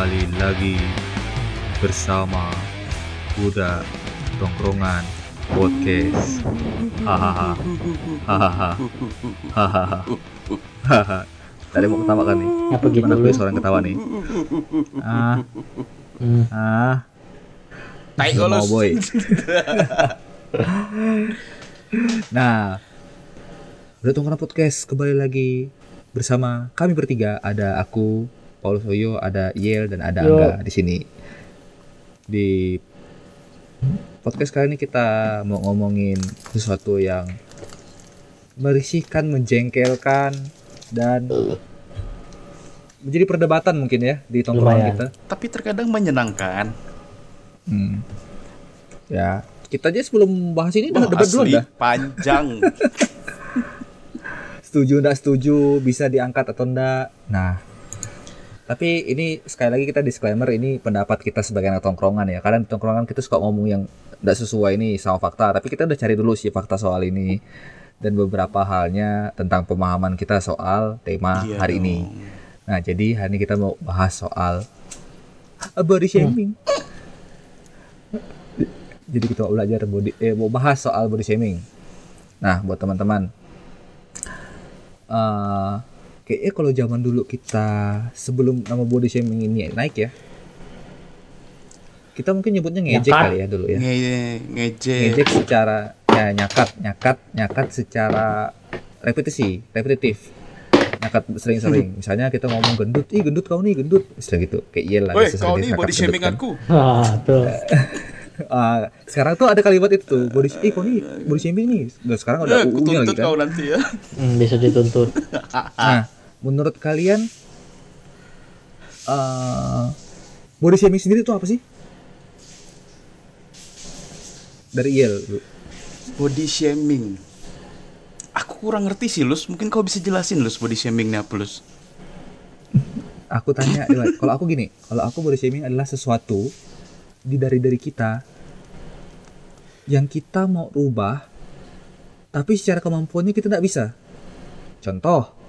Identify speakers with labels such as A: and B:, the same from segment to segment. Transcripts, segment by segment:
A: kembali lagi bersama Kuda Tongkrongan Podcast. Hahaha. Hahaha. Hahaha. Hahaha. Tadi mau ketawa kan nih?
B: Apa gitu
A: Mana
B: lu?
A: punya suara yang ketawa nih? Ah,
B: Hmm.
A: ah.
C: Tai golus.
A: boy. nah, udah tongkrongan podcast kembali lagi bersama kami bertiga. Ada aku, Paulus Oyo, ada Yel dan ada
B: Yo.
A: Angga di sini. Di podcast kali ini kita mau ngomongin sesuatu yang merisihkan, menjengkelkan dan menjadi perdebatan mungkin ya di tongkrongan
B: Lumayan.
A: kita.
C: Tapi terkadang menyenangkan.
A: Hmm. Ya, kita aja sebelum bahas ini udah
C: Wah,
A: debat dulu
C: asli
A: dah.
C: panjang.
A: Setuju enggak setuju, bisa diangkat atau enggak. Nah, tapi ini sekali lagi kita disclaimer ini pendapat kita sebagai anak tongkrongan ya. Karena di tongkrongan kita suka ngomong yang enggak sesuai ini sama fakta, tapi kita udah cari dulu sih fakta soal ini dan beberapa halnya tentang pemahaman kita soal tema
C: Iya
A: hari
C: dong.
A: ini. Nah, jadi hari ini kita mau bahas soal body shaming. Jadi kita mau belajar body eh mau bahas soal body shaming. Nah, buat teman-teman eh kayaknya kalau zaman dulu kita sebelum nama body shaming ini naik ya. Kita mungkin nyebutnya ngejek
B: Nyakat.
A: kali ya dulu ya.
C: Nge ngejek.
A: Ngejek secara ya nyakat, nyakat, nyakat secara repetisi, repetitif. Nyakat sering-sering. Misalnya kita ngomong gendut, ih gendut kau nih, gendut. Istilah gitu. Kayak iya lah.
C: Woi, kau nih body shaming
A: kan.
C: aku.
B: Ah, tuh.
A: Ah, sekarang tuh ada kalimat itu tuh, body eh kau nih body shaming nih. Dan sekarang udah
C: Ya, aku
A: UU-nya lagi
C: tuntut
A: kan.
C: kau nanti ya.
B: Hmm, bisa dituntut.
A: Nah, menurut kalian eh body shaming sendiri itu apa sih? Dari Yel.
C: Body shaming. Aku kurang ngerti sih, Lus. Mungkin kau bisa jelasin, Lus, body shamingnya apa, Lus?
A: Aku tanya, kalau aku gini, kalau aku body shaming adalah sesuatu di dari dari kita yang kita mau rubah, tapi secara kemampuannya kita tidak bisa. Contoh,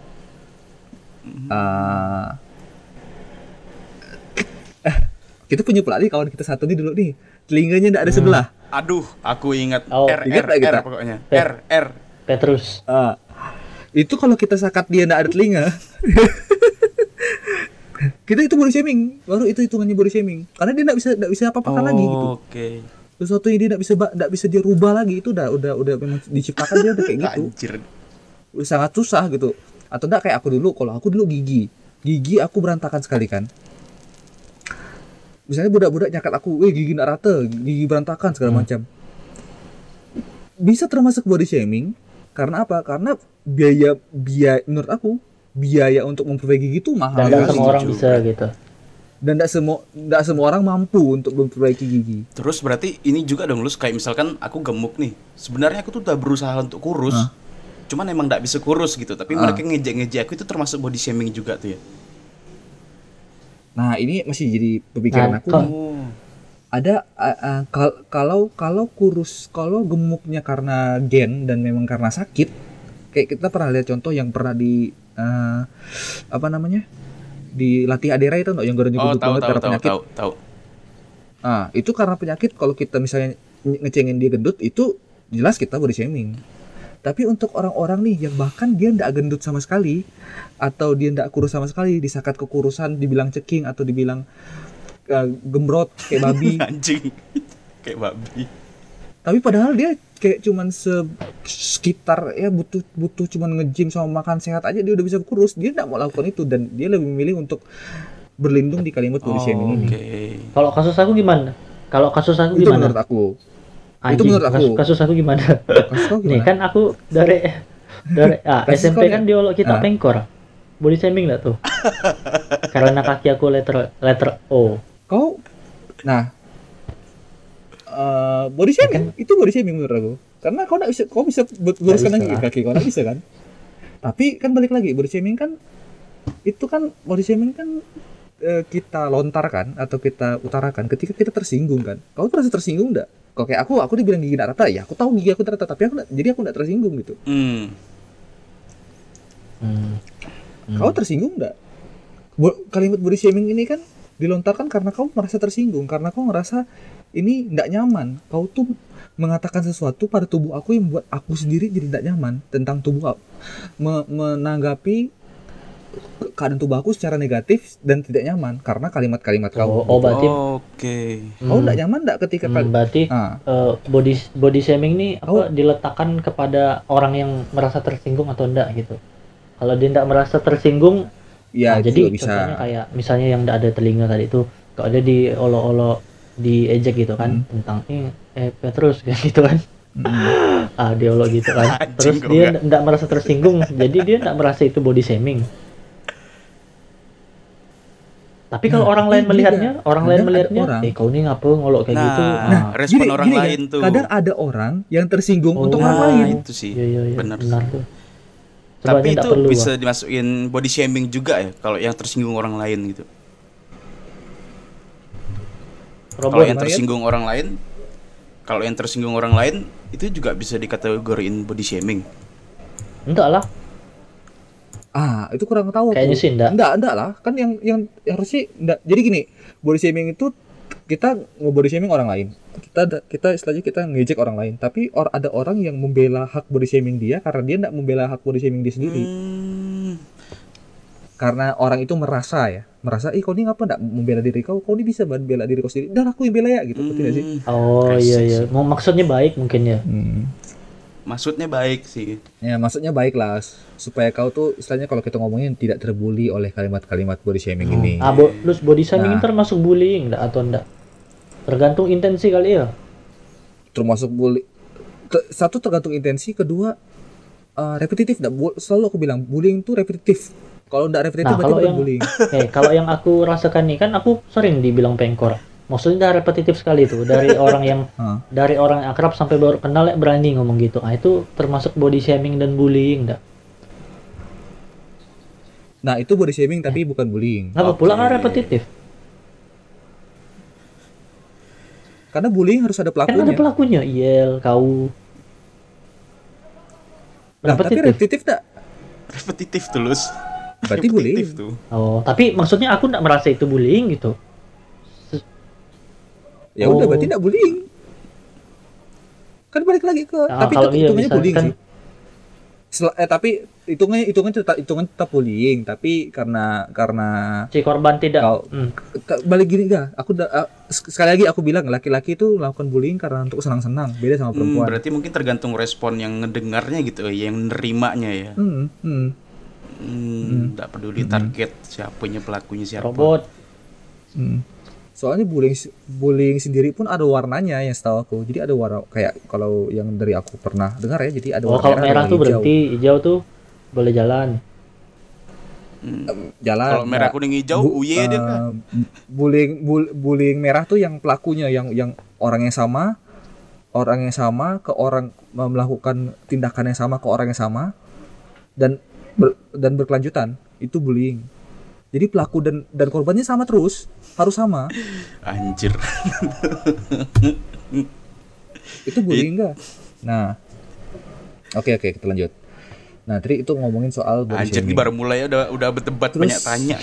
A: eh, eh, kita punya pelatih kawan kita satu nih dulu nih, telinganya tidak ada sebelah.
C: Aduh, aku ingat
B: Oh,
C: R
A: ingat
C: R
A: kita?
C: R pokoknya.
B: Eh.
C: R R.
B: Petrus.
A: Ah, itu kalau kita sakat dia tidak ada telinga, kita itu body shaming, baru itu hitungannya body shaming, karena dia tidak bisa tidak bisa apa-apakan lagi gitu.
C: Oke.
A: sesuatu yang dia tidak bisa tidak bisa dia rubah lagi itu udah udah udah memang diciptakan dia udah kayak gitu
C: Anjir.
A: Udah sangat susah gitu atau enggak kayak aku dulu kalau aku dulu gigi gigi aku berantakan sekali kan misalnya budak-budak nyakat aku eh gigi nggak rata gigi berantakan segala macam bisa termasuk body shaming karena apa karena biaya biaya menurut aku biaya untuk memperbaiki gigi itu mahal
B: Dan
C: ya,
A: sekali.
B: semua orang
C: setuju.
B: bisa gitu.
A: dan tidak semua tidak semua orang mampu untuk memperbaiki gigi
C: Terus berarti ini juga dong, Lus. Kayak misalkan aku gemuk nih. Sebenarnya aku tuh udah berusaha untuk kurus.
A: Hah?
C: Cuman emang nggak bisa kurus gitu. Tapi
A: Ah.
C: mereka ngejek-ngejek aku itu termasuk body shaming juga tuh ya.
A: nah ini masih jadi pemikiran
B: Nah,
A: aku.
C: Oh.
A: ada uh, uh, kal- kalau kalau kurus kalau gemuknya karena gen dan memang karena sakit kayak kita pernah lihat contoh yang pernah di uh, apa namanya dilatih adera itu nggak yang gendut
C: Oh, tahu
A: banget
C: tahu
A: karena
C: tahu
A: penyakit
C: tahu tahu.
A: ah itu karena penyakit kalau kita misalnya nge- ngecengin dia gendut itu jelas kita body shaming tapi untuk orang-orang nih yang bahkan dia ndak gendut sama sekali atau dia ndak kurus sama sekali disakat kekurusan dibilang ceking atau dibilang uh, gembrot kayak babi
C: Anjing. Kayak babi.
A: tapi padahal dia kayak cuman se sekitar ya butuh butuh cuman nge-gym sama makan sehat aja dia udah bisa kurus dia tidak mau lakukan itu dan dia lebih memilih untuk berlindung di kalimat body shaming ini
C: Oke.
B: Kalau kasus aku gimana? Kalau kasus aku
A: itu menurut
B: gimana?
A: aku
B: Anjing,
A: itu menurut aku.
B: Kasus, kasus aku gimana?
A: Kasus kau
B: Nih
A: gimana?
B: kan aku dari dari ah, SMP
A: kau
B: kan diolok kita
A: Ah.
B: pengkor. Body shaming lah tuh. Karena kaki aku letter letter O.
A: kau nah eh, body shaming itu body shaming menurut aku karena kau bisa kau bisa luruskan lagi kaki kau tidak bisa kan tapi kan balik lagi body shaming kan itu kan body shaming kan eh, kita lontarkan atau kita utarakan ketika kita tersinggung kan kau merasa tersinggung enggak kalau kayak aku aku dibilang gigi nggak rata ya aku tahu gigi aku nggak rata tapi aku nggak- jadi aku nggak tersinggung gitu
C: Hmm.
B: Hmm.
A: kau tersinggung enggak Bo- kalimat body shaming ini kan dilontarkan karena kau merasa tersinggung karena kau ngerasa ini tidak nyaman kau tuh mengatakan sesuatu pada tubuh aku yang membuat aku sendiri jadi tidak nyaman tentang tubuh aku Me- menanggapi keadaan tubuh aku secara negatif dan tidak nyaman karena kalimat-kalimat kau
B: Oh, oh berarti
C: Oke.
A: kau
B: hmm,
A: tidak nyaman tidak ketika
B: hmm,
A: kali-
B: berarti
A: ah
B: eh, body body shaming ini apa
A: Oh.
B: diletakkan kepada orang yang merasa tersinggung atau enggak gitu. Kalau dia enggak merasa tersinggung,
A: ya
B: nah, jadi
A: bisa
B: contohnya kayak misalnya yang enggak ada telinga tadi itu, kalau dia diolok-olok diejek gitu kan tentang eh, eh Petrus gitu kan.
A: Mm-mm.
B: Ah, diolok gitu kan. Terus dia
C: enggak
B: merasa tersinggung, jadi dia enggak merasa itu body shaming. Tapi kalau
A: Nah,
B: orang lain
A: juga
B: melihatnya, orang lain
A: kadang
B: melihatnya,
A: orang-
B: eh kau ini ngapa ngolok kayak
C: Nah,
B: gitu?
C: Nah,
B: Ah,
C: respon orang
A: kan,
C: lain tuh.
A: kadang ada orang yang tersinggung
B: Oh,
A: untuk
B: nah,
A: orang lain
C: Itu sih.
B: Iya iya iya.
C: Benar.
B: Benar tuh.
C: Tapi itu
B: perlu,
C: bisa dimasukin body shaming juga ya kalau yang tersinggung orang lain gitu. Kalau yang
A: Lumayan.
C: tersinggung orang lain, kalau yang tersinggung orang lain itu juga bisa dikategoriin body shaming.
B: enggak lah.
A: Ah, itu kurang tahu.
B: Kayaknya sih enggak.
A: Enggak, enggak lah. Kan yang yang harusnya enggak. Jadi gini, body shaming itu kita nge-body shaming orang lain. Kita ada- kita istilahnya kita ngejek orang lain, tapi or, ada orang yang membela hak body shaming dia karena dia enggak membela hak body shaming dia sendiri.
C: Hmm,
A: Karena orang itu merasa ya, merasa, "Ih, kau ini ngapa enggak membela diri kau? Kau ini bisa membela diri kau sendiri." Dan aku yang bela ya gitu, ngerti nggak sih?
C: hmm,
B: Oh iya iya. Mau maksudnya baik mungkin ya.
A: Hmm.
C: Maksudnya baik sih.
A: Ya, maksudnya baik lah supaya kau tuh istilahnya kalau kita ngomongin tidak terbully oleh kalimat-kalimat body shaming ini.
B: Ah, bo, terus body shaming
A: Nah.
B: termasuk bullying enggak atau enggak? Tergantung intensi kali ya.
A: termasuk bully satu tergantung intensi kedua eh, repetitif nggak Bu- selalu aku bilang bullying itu repetitif kalau nggak repetitif
B: Nah,
A: berarti
B: kalau
A: bukan
B: yang-
A: bullying
B: Eh, kalau yang aku rasakan nih kan aku sering dibilang pengkor. Maksudnya repetitif sekali tuh dari orang yang dari orang yang akrab sampai baru kenal ya berani ngomong gitu. Ah itu termasuk body shaming dan bullying enggak?
A: nah itu body shaming tapi bukan bullying
B: Kenapa pula
C: Oke.
B: kan repetitif?
A: karena bullying harus ada
B: Kan ada
A: pelakunya
B: pelakunya, Yel, kau.
A: nah tapi
B: Repetitif.
A: repetitif nggak
C: Repetitif tulus.
A: Berarti
C: Repetitif
A: bullying.
C: tuh.
B: Oh, tapi maksudnya aku enggak merasa itu bullying gitu.
A: Ya udah
B: Oh.
A: berarti nggak bullying kan balik lagi ke
B: Ah,
A: tapi
B: kalau
A: tetap
B: iya,
A: hitungannya
B: bisa.
A: bullying
B: Kan-
A: sih Sel- eh tapi hitungannya hitungan tetap hitungan tetap bullying tapi karena karena
B: Si korban tidak.
A: Kau-
B: Hmm.
A: Balik gini gak aku uh, sekali lagi aku bilang laki-laki itu melakukan bullying karena untuk senang-senang beda sama
C: Hmm,
A: perempuan
C: berarti mungkin tergantung respon yang ngedengarnya gitu ya, yang nerimanya ya.
A: hmm, hmm.
C: Hmm, nggak peduli target siapanya pelakunya siapa.
B: Robot.
A: hmm. Soalnya bullying bullying sendiri pun ada warnanya yang setahu aku jadi ada warna kayak kalau yang dari aku pernah dengar ya jadi ada
B: Oh,
A: warna
B: kalau
A: merah,
B: merah tuh
A: hijau.
B: berhenti, hijau tuh boleh jalan.
C: Hmm.
A: jalan
C: Kalau merah kuning hijau,
A: Bu-
C: uye dia kan.
A: bullying bul- bullying merah tuh yang pelakunya yang yang orang yang sama orang yang sama ke orang melakukan tindakan yang sama ke orang yang sama dan ber- dan berkelanjutan itu bullying jadi pelaku dan dan korbannya sama terus harus sama.
C: Anjir.
A: itu bullying enggak nah. Oke oke kita lanjut. Nah tadi itu ngomongin soal body
C: Anjir ini baru mulai udah udah berdebat
A: Terus-
C: banyak tanya.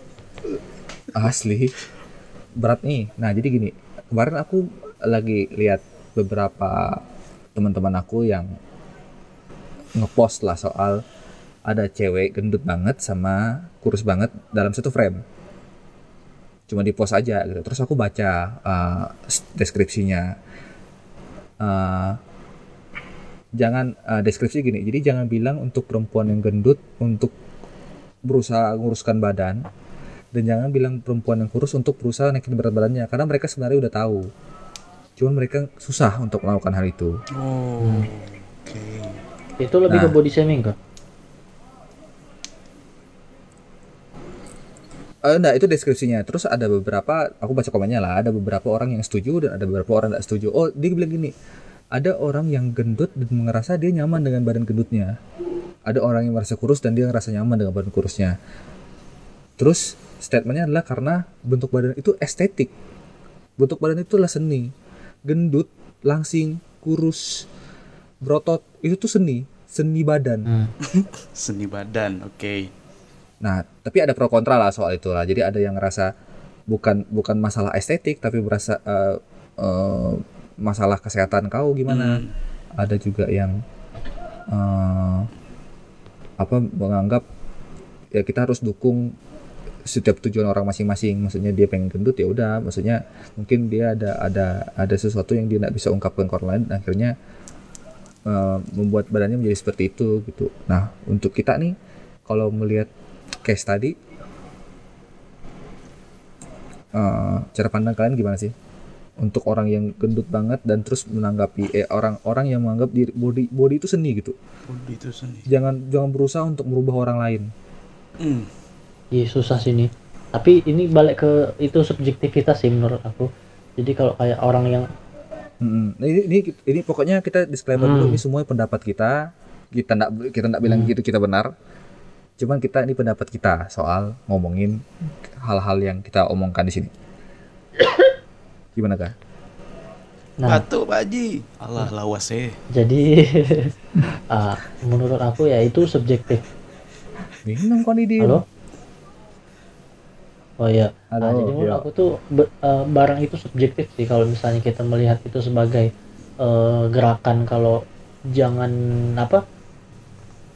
A: asli. Berat nih. Nah jadi gini. Kemarin aku lagi lihat beberapa teman-teman aku yang ngepost lah soal ada cewek gendut banget sama kurus banget dalam satu frame cuma di post aja gitu terus aku baca uh, deskripsinya Uh, jangan uh, deskripsi gini jadi jangan bilang untuk perempuan yang gendut untuk berusaha nguruskan badan dan jangan bilang perempuan yang kurus untuk berusaha naikin berat badannya karena mereka sebenarnya udah tahu cuman mereka susah untuk melakukan hal itu
C: Oh. Oke.
B: Itu lebih
A: Nah.
B: ke body shaming kok.
A: Eh, enggak, itu deskripsinya. Terus ada beberapa, aku baca komennya lah, ada beberapa orang yang setuju dan ada beberapa orang tidak setuju. Oh, dia bilang gini, ada orang yang gendut dan merasa dia nyaman dengan badan gendutnya. Ada orang yang merasa kurus dan dia ngerasa nyaman dengan badan kurusnya. Terus statementnya adalah karena bentuk badan itu estetik. Bentuk badan itu adalah seni. Gendut, langsing, kurus, berotot, itu tuh seni. Seni badan.
B: Hmm.
C: Seni badan. Oke.
A: Nah, tapi ada pro kontra lah soal itu lah. Jadi ada yang ngerasa bukan bukan masalah estetik tapi berasa eh, eh, masalah kesehatan kau gimana.
C: Hmm.
A: ada juga yang eh, apa menganggap ya kita harus dukung setiap tujuan orang masing-masing. Maksudnya dia pengen gendut ya udah. Maksudnya mungkin dia ada ada ada sesuatu yang dia tidak bisa ungkapkan ke orang lain. Dan akhirnya eh, membuat badannya menjadi seperti itu gitu. Nah untuk kita nih kalau melihat case tadi eh, cara pandang kalian gimana sih untuk orang yang gendut banget dan terus menanggapi eh orang-orang yang menganggap diri body body itu seni gitu
C: Body itu seni.
A: jangan jangan berusaha untuk merubah orang lain
C: Hmm.
B: Iya susah sih ini. Tapi ini balik ke itu subjektivitas sih menurut aku. Jadi kalau kayak orang yang.
A: Nah, ini, ini ini pokoknya kita disclaimer dulu
B: Hmm.
A: ini semua pendapat kita kita ndak kita ndak bilang gitu kita benar cuman kita ini pendapat kita soal ngomongin hal-hal yang kita omongkan di sini gimana kak?
B: nah
C: Batuk Pak Haji. Allah lawas eh.
B: jadi ah, menurut aku ya itu subjektif.
A: minum kok dia
B: Halo? Oh iya. Nah,
A: Halo,
B: jadi menurut
A: iya.
B: aku tuh eh, barang itu subjektif sih kalau misalnya kita melihat itu sebagai eh, gerakan kalau jangan apa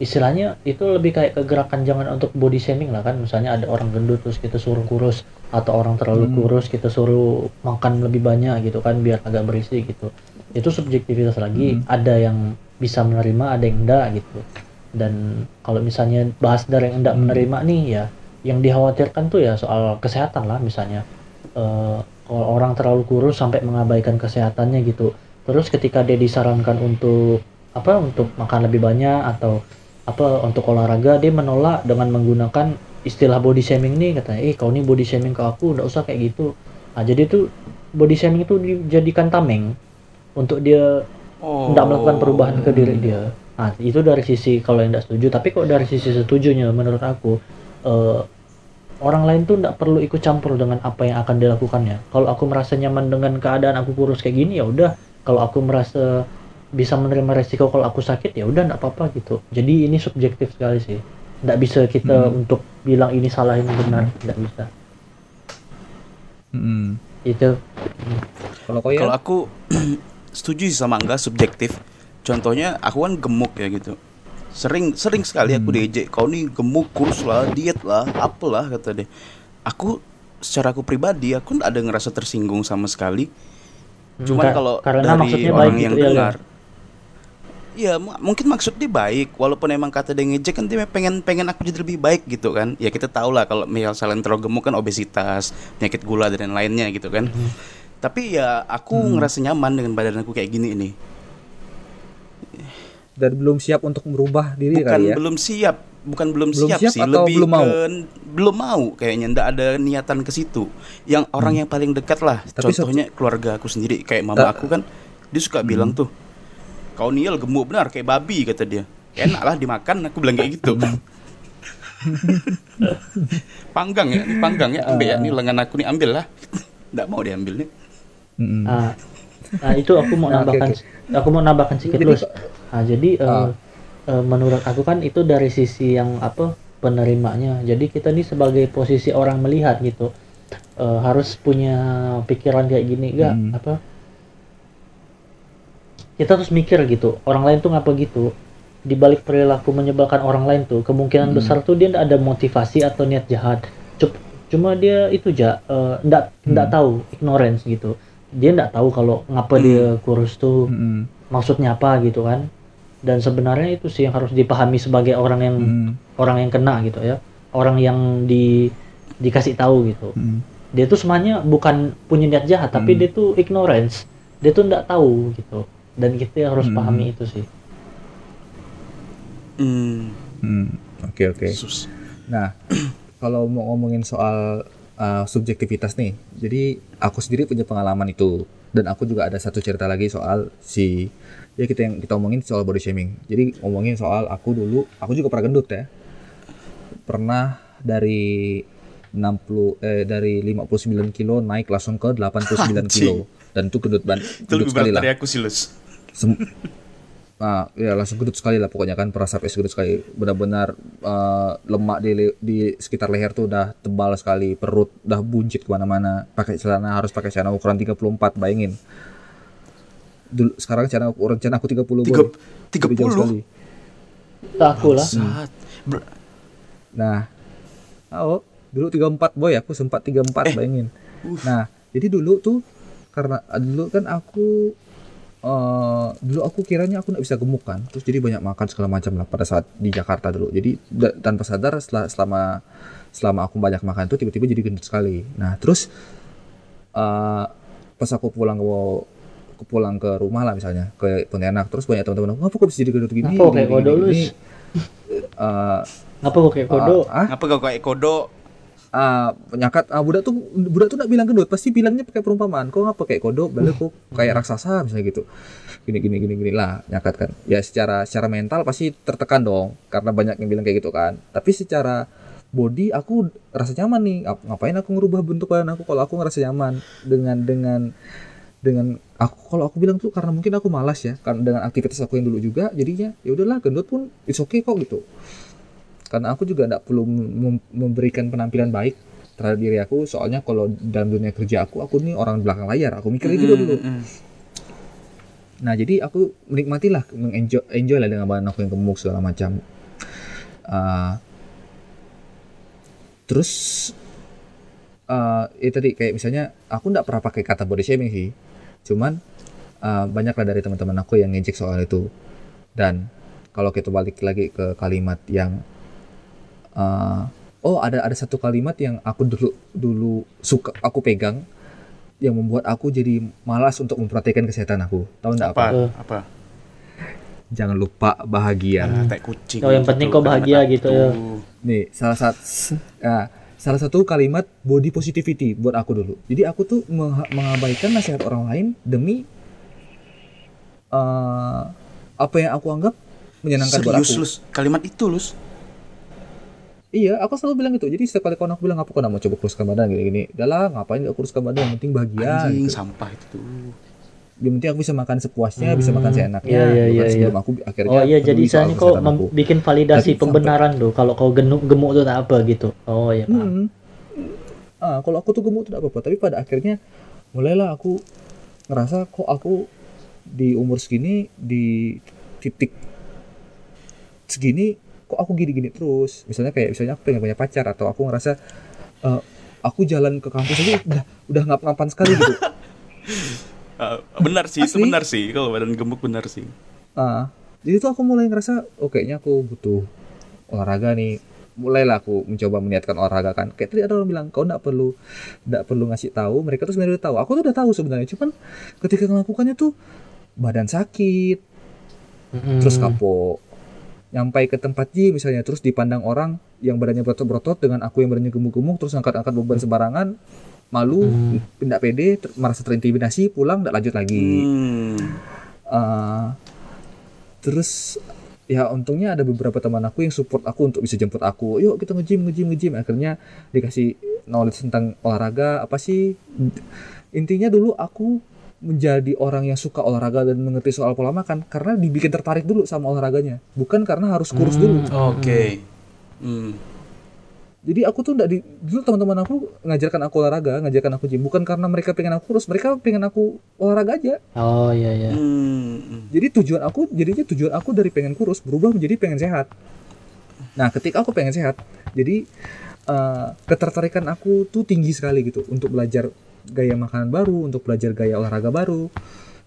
B: istilahnya itu lebih kayak ke gerakan jangan untuk body shaming lah kan misalnya ada orang gendut terus kita suruh kurus atau orang terlalu
A: Hmm.
B: kurus kita suruh makan lebih banyak gitu kan biar agak berisi gitu itu subjektivitas lagi
A: Hmm.
B: ada yang bisa menerima ada yang enggak gitu dan kalau misalnya bahas dari yang enggak
A: Hmm.
B: menerima nih ya yang dikhawatirkan tuh ya soal kesehatan lah misalnya Eh, kalau orang terlalu kurus sampai mengabaikan kesehatannya gitu terus ketika dia disarankan untuk apa untuk makan lebih banyak atau apa untuk olahraga dia menolak dengan menggunakan istilah body shaming nih katanya eh kau nih body shaming ke aku nggak usah kayak gitu nah jadi tuh body shaming itu dijadikan tameng untuk dia
C: Oh.
B: tidak melakukan perubahan ke diri dia. Nah, itu dari sisi kalau yang tidak setuju, tapi kok dari sisi setujunya menurut aku eh, orang lain tuh tidak perlu ikut campur dengan apa yang akan dilakukannya. Kalau aku merasa nyaman dengan keadaan aku kurus kayak gini ya udah. Kalau aku merasa bisa menerima resiko kalau aku sakit ya udah tidak apa-apa gitu. Jadi ini subjektif sekali sih. Tidak bisa kita
A: Hmm.
B: untuk bilang ini salah ini benar, tidak bisa.
A: Mm-mm.
B: Itu
A: kalau kau ya
C: Kalau aku setuju sih sama enggak subjektif. Contohnya aku kan gemuk ya gitu. Sering sering sekali aku
A: Hmm.
C: diejek, kau nih gemuk, kurus lah, diet lah, apalah kata dia. Aku secara aku pribadi aku nggak ada ngerasa tersinggung sama sekali. Cuman
B: Ka-
C: kalau
B: karena
C: dari
B: maksudnya
C: orang
B: baik
C: yang
B: gitu ya,
C: dengar, ya mu- mungkin maksud dia baik, walaupun emang kata dia ngejek kan dia pengen pengen aku jadi lebih baik gitu kan. Ya kita tahu lah kalau misalnya terlalu gemuk kan obesitas, penyakit gula dan lainnya gitu kan.
B: Hmm.
C: Tapi ya aku ngerasa nyaman dengan badan aku kayak gini ini.
A: dan belum siap untuk merubah diri
C: Bukan
A: kali ya
C: belum siap, bukan belum,
A: Belum
C: siap,
A: siap
C: sih,
A: atau
C: lebih
A: belum mau?
C: ke belum mau kayaknya ndak ada niatan ke situ. Yang orang yang paling dekat lah,
A: Hmm. Tapi
C: contohnya keluarga aku sendiri kayak mama
A: Ta-
C: aku kan dia suka
A: Hmm.
C: bilang tuh, "Kau niel gemuk benar kayak babi," kata dia. Enak lah dimakan, aku bilang kayak gitu. Panggang ya, panggang ya, ambil ya,
A: Ah.
C: ini lengan aku nih ambil lah. Nggak mau diambil nih.
A: Mm-mm.
B: Nah, itu aku mau
A: oke,
B: nambahkan, aku mau nambahkan sedikit Lus. Nah, jadi eh,
A: Ah.
B: eh, menurut aku kan itu dari sisi yang apa penerimanya. Jadi kita nih sebagai posisi orang melihat gitu eh, harus punya pikiran kayak gini, enggak
A: Hmm.
B: apa? Kita terus mikir gitu. Orang lain tuh ngapa gitu? Di balik perilaku menyebalkan orang lain tuh kemungkinan
A: Hmm.
B: besar tuh dia ndak ada motivasi atau niat jahat. Cuma dia itu ja eh, ndak ndak
A: Hmm.
B: tahu ignorance gitu. Dia ndak tahu kalau ngapa
C: Hmm.
B: dia kurus tuh
A: Mm-mm.
B: maksudnya apa gitu kan dan sebenarnya itu sih yang harus dipahami sebagai orang yang
A: Mm-mm.
B: orang yang kena gitu ya orang yang di dikasih tahu gitu
A: Mm-mm.
B: dia tuh semuanya bukan punya niat jahat tapi
A: Hmm.
B: dia tuh ignorance dia tuh nggak tahu gitu dan kita harus
A: Hmm.
B: pahami itu sih
C: Hmm.
A: Mm. Oke oke.
C: Sus.
A: Nah, kalau mau ngomongin soal uh, subjektivitas nih, jadi aku sendiri punya pengalaman itu, dan aku juga ada satu cerita lagi soal si, ya kita yang kita omongin soal body shaming. Jadi ngomongin soal aku dulu, aku juga pernah gendut ya, pernah dari 60 eh dari 59 kilo naik langsung ke 89 kilo dan itu gendut ban
C: Itu
A: gendut
C: lebih
A: sekali
C: berat
A: lah
C: dari aku sih, Lus.
A: Sem- Nah, ya langsung gendut sekali lah pokoknya kan perasa sampai gendut sekali. Benar-benar eh, lemak di le- di sekitar leher tuh udah tebal sekali, perut udah buncit ke mana-mana. Pakai celana harus pakai celana ukuran 34, bayangin. Dulu sekarang celana ukuran celana aku 30
C: Tiga,
A: boy.
C: tiga puluh.
A: sekali.
B: Aku lah.
A: Nah, oh, dulu 34 boy, aku sempat 34
C: Eh.
A: bayangin. Nah, jadi dulu tuh karena dulu kan aku eh dulu aku kiranya aku nggak bisa gemuk kan, terus jadi banyak makan segala macam lah pada saat di Jakarta dulu. Jadi da- tanpa sadar setelah selama selama aku banyak makan tuh tiba-tiba jadi gendut sekali. Nah, terus eh pas aku pulang ke aku pulang ke rumah lah misalnya ke Pontianak terus banyak teman-teman aku ngapa kok bisa jadi gendut gini
B: Ngapa kayak
A: gini,
B: lu?
A: gini?" Eh,
B: Ngapa kok kayak kodok?
A: ah,
C: Apa kau kayak kodok?
A: Ah penyakat ah budak tuh budak tuh nak bilang gendut pasti bilangnya pakai perumpamaan. Kok ngapa kayak kodok balik kok kayak raksasa misalnya gitu. Gini gini gini gini lah nyakat kan. Ya secara secara mental pasti tertekan dong karena banyak yang bilang kayak gitu kan. Tapi secara body aku rasa nyaman nih. Ap- ngapain aku ngerubah bentuk badan aku kalau aku ngerasa nyaman? Dengan dengan dengan aku kalau aku bilang tuh karena mungkin aku malas ya karena dengan aktivitas aku yang dulu juga jadinya ya udahlah gendut pun it's okay kok gitu karena aku juga tidak perlu mem- memberikan penampilan baik terhadap diri aku. Soalnya kalau dalam dunia kerja aku aku nih orang belakang layar. Aku mikirnya gitu dulu. nah jadi aku menikmatilah mengenjoy enjoy lah dengan badan aku yang gemuk segala macam. Ah, terus ah ya tadi kayak misalnya aku nggak pernah pakai kata body shaming sih. Cuman ah, banyak lah dari teman-teman aku yang ngejek soal itu. Dan kalau kita balik lagi ke kalimat yang ah, oh ada ada satu kalimat yang aku dulu dulu suka aku pegang yang membuat aku jadi malas untuk memperhatikan kesehatan aku tahu nggak apa?
C: Apa? Apa?
A: jangan lupa bahagia
C: Ah, tai kucing.
B: Oh, yang penting kau bahagia gitu ya.
A: nih salah satu ah, salah satu kalimat body positivity buat aku dulu jadi aku tuh mengabaikan nasihat orang lain demi eh, apa yang aku anggap menyenangkan buat
C: Serius,
A: aku
C: Lus. Kalimat itu, Lus.
A: Iya aku selalu bilang itu jadi setiap kali kawan aku bilang apa kau nggak mau coba kuruskan badan gini-gini udahlah ngapain gak kuruskan badan yang penting bahagia
C: Anjing,
A: gitu.
C: sampah itu tuh.
A: yang penting aku bisa makan sepuasnya bisa makan seenaknya
B: iya, iya,
A: bukan
B: iya,
A: sebelum aku akhirnya
B: Oh iya, jadi misalnya kau
A: aku.
B: bikin validasi
A: Tapi sampai-
B: pembenaran tuh kalau kau gemuk gemuk tuh tak apa gitu. Oh iya paham.
A: Hmm. Ah, kalau aku tuh gemuk tuh tidak apa-apa, tapi pada akhirnya mulailah aku ngerasa kok aku di umur segini di titik segini kok aku gini-gini terus. Misalnya kayak misalnya aku pengen punya pacar atau aku ngerasa eh, aku jalan ke kampus aja udah udah ngap-ngapan sekali gitu.
C: Ah, benar sih, itu
A: Asli.
C: benar sih. Kalau badan gemuk benar sih.
A: Ah, jadi tuh aku mulai ngerasa oh kayaknya aku butuh olahraga nih. Mulailah aku mencoba meniatkan olahraga kan. Kayak tadi ada orang bilang kau nggak perlu nggak perlu ngasih tahu. Mereka tuh sebenarnya udah tahu. Aku tuh udah tahu sebenarnya. Cuman ketika melakukannya tuh badan sakit,
B: Mm-mm.
A: terus kapok. Nyampai ke tempat gym misalnya, terus dipandang orang yang badannya berotot-berotot dengan aku yang badannya gemuk-gemuk, terus angkat-angkat beban sembarangan, malu,
B: Hmm.
A: tidak pede, ter- merasa terintimidasi, pulang, tidak lanjut lagi.
C: Hmm.
A: Uh, terus ya untungnya ada beberapa teman aku yang support aku untuk bisa jemput aku yuk kita nge-gym nge-gym nge-gym akhirnya dikasih knowledge tentang olahraga apa sih intinya dulu aku menjadi orang yang suka olahraga dan mengerti soal pola makan karena dibikin tertarik dulu sama olahraganya bukan karena harus kurus dulu
C: Oke. Hmm.
A: jadi aku tuh enggak di dulu teman-teman aku ngajarkan aku olahraga ngajarkan aku gym bukan karena mereka pengen aku kurus mereka pengen aku olahraga aja
B: Oh iya iya.
C: Hmm.
A: Jadi tujuan aku jadinya tujuan aku dari pengen kurus berubah menjadi pengen sehat. Nah, ketika aku pengen sehat, jadi eh, ketertarikan aku tuh tinggi sekali gitu untuk belajar gaya makanan baru, untuk belajar gaya olahraga baru.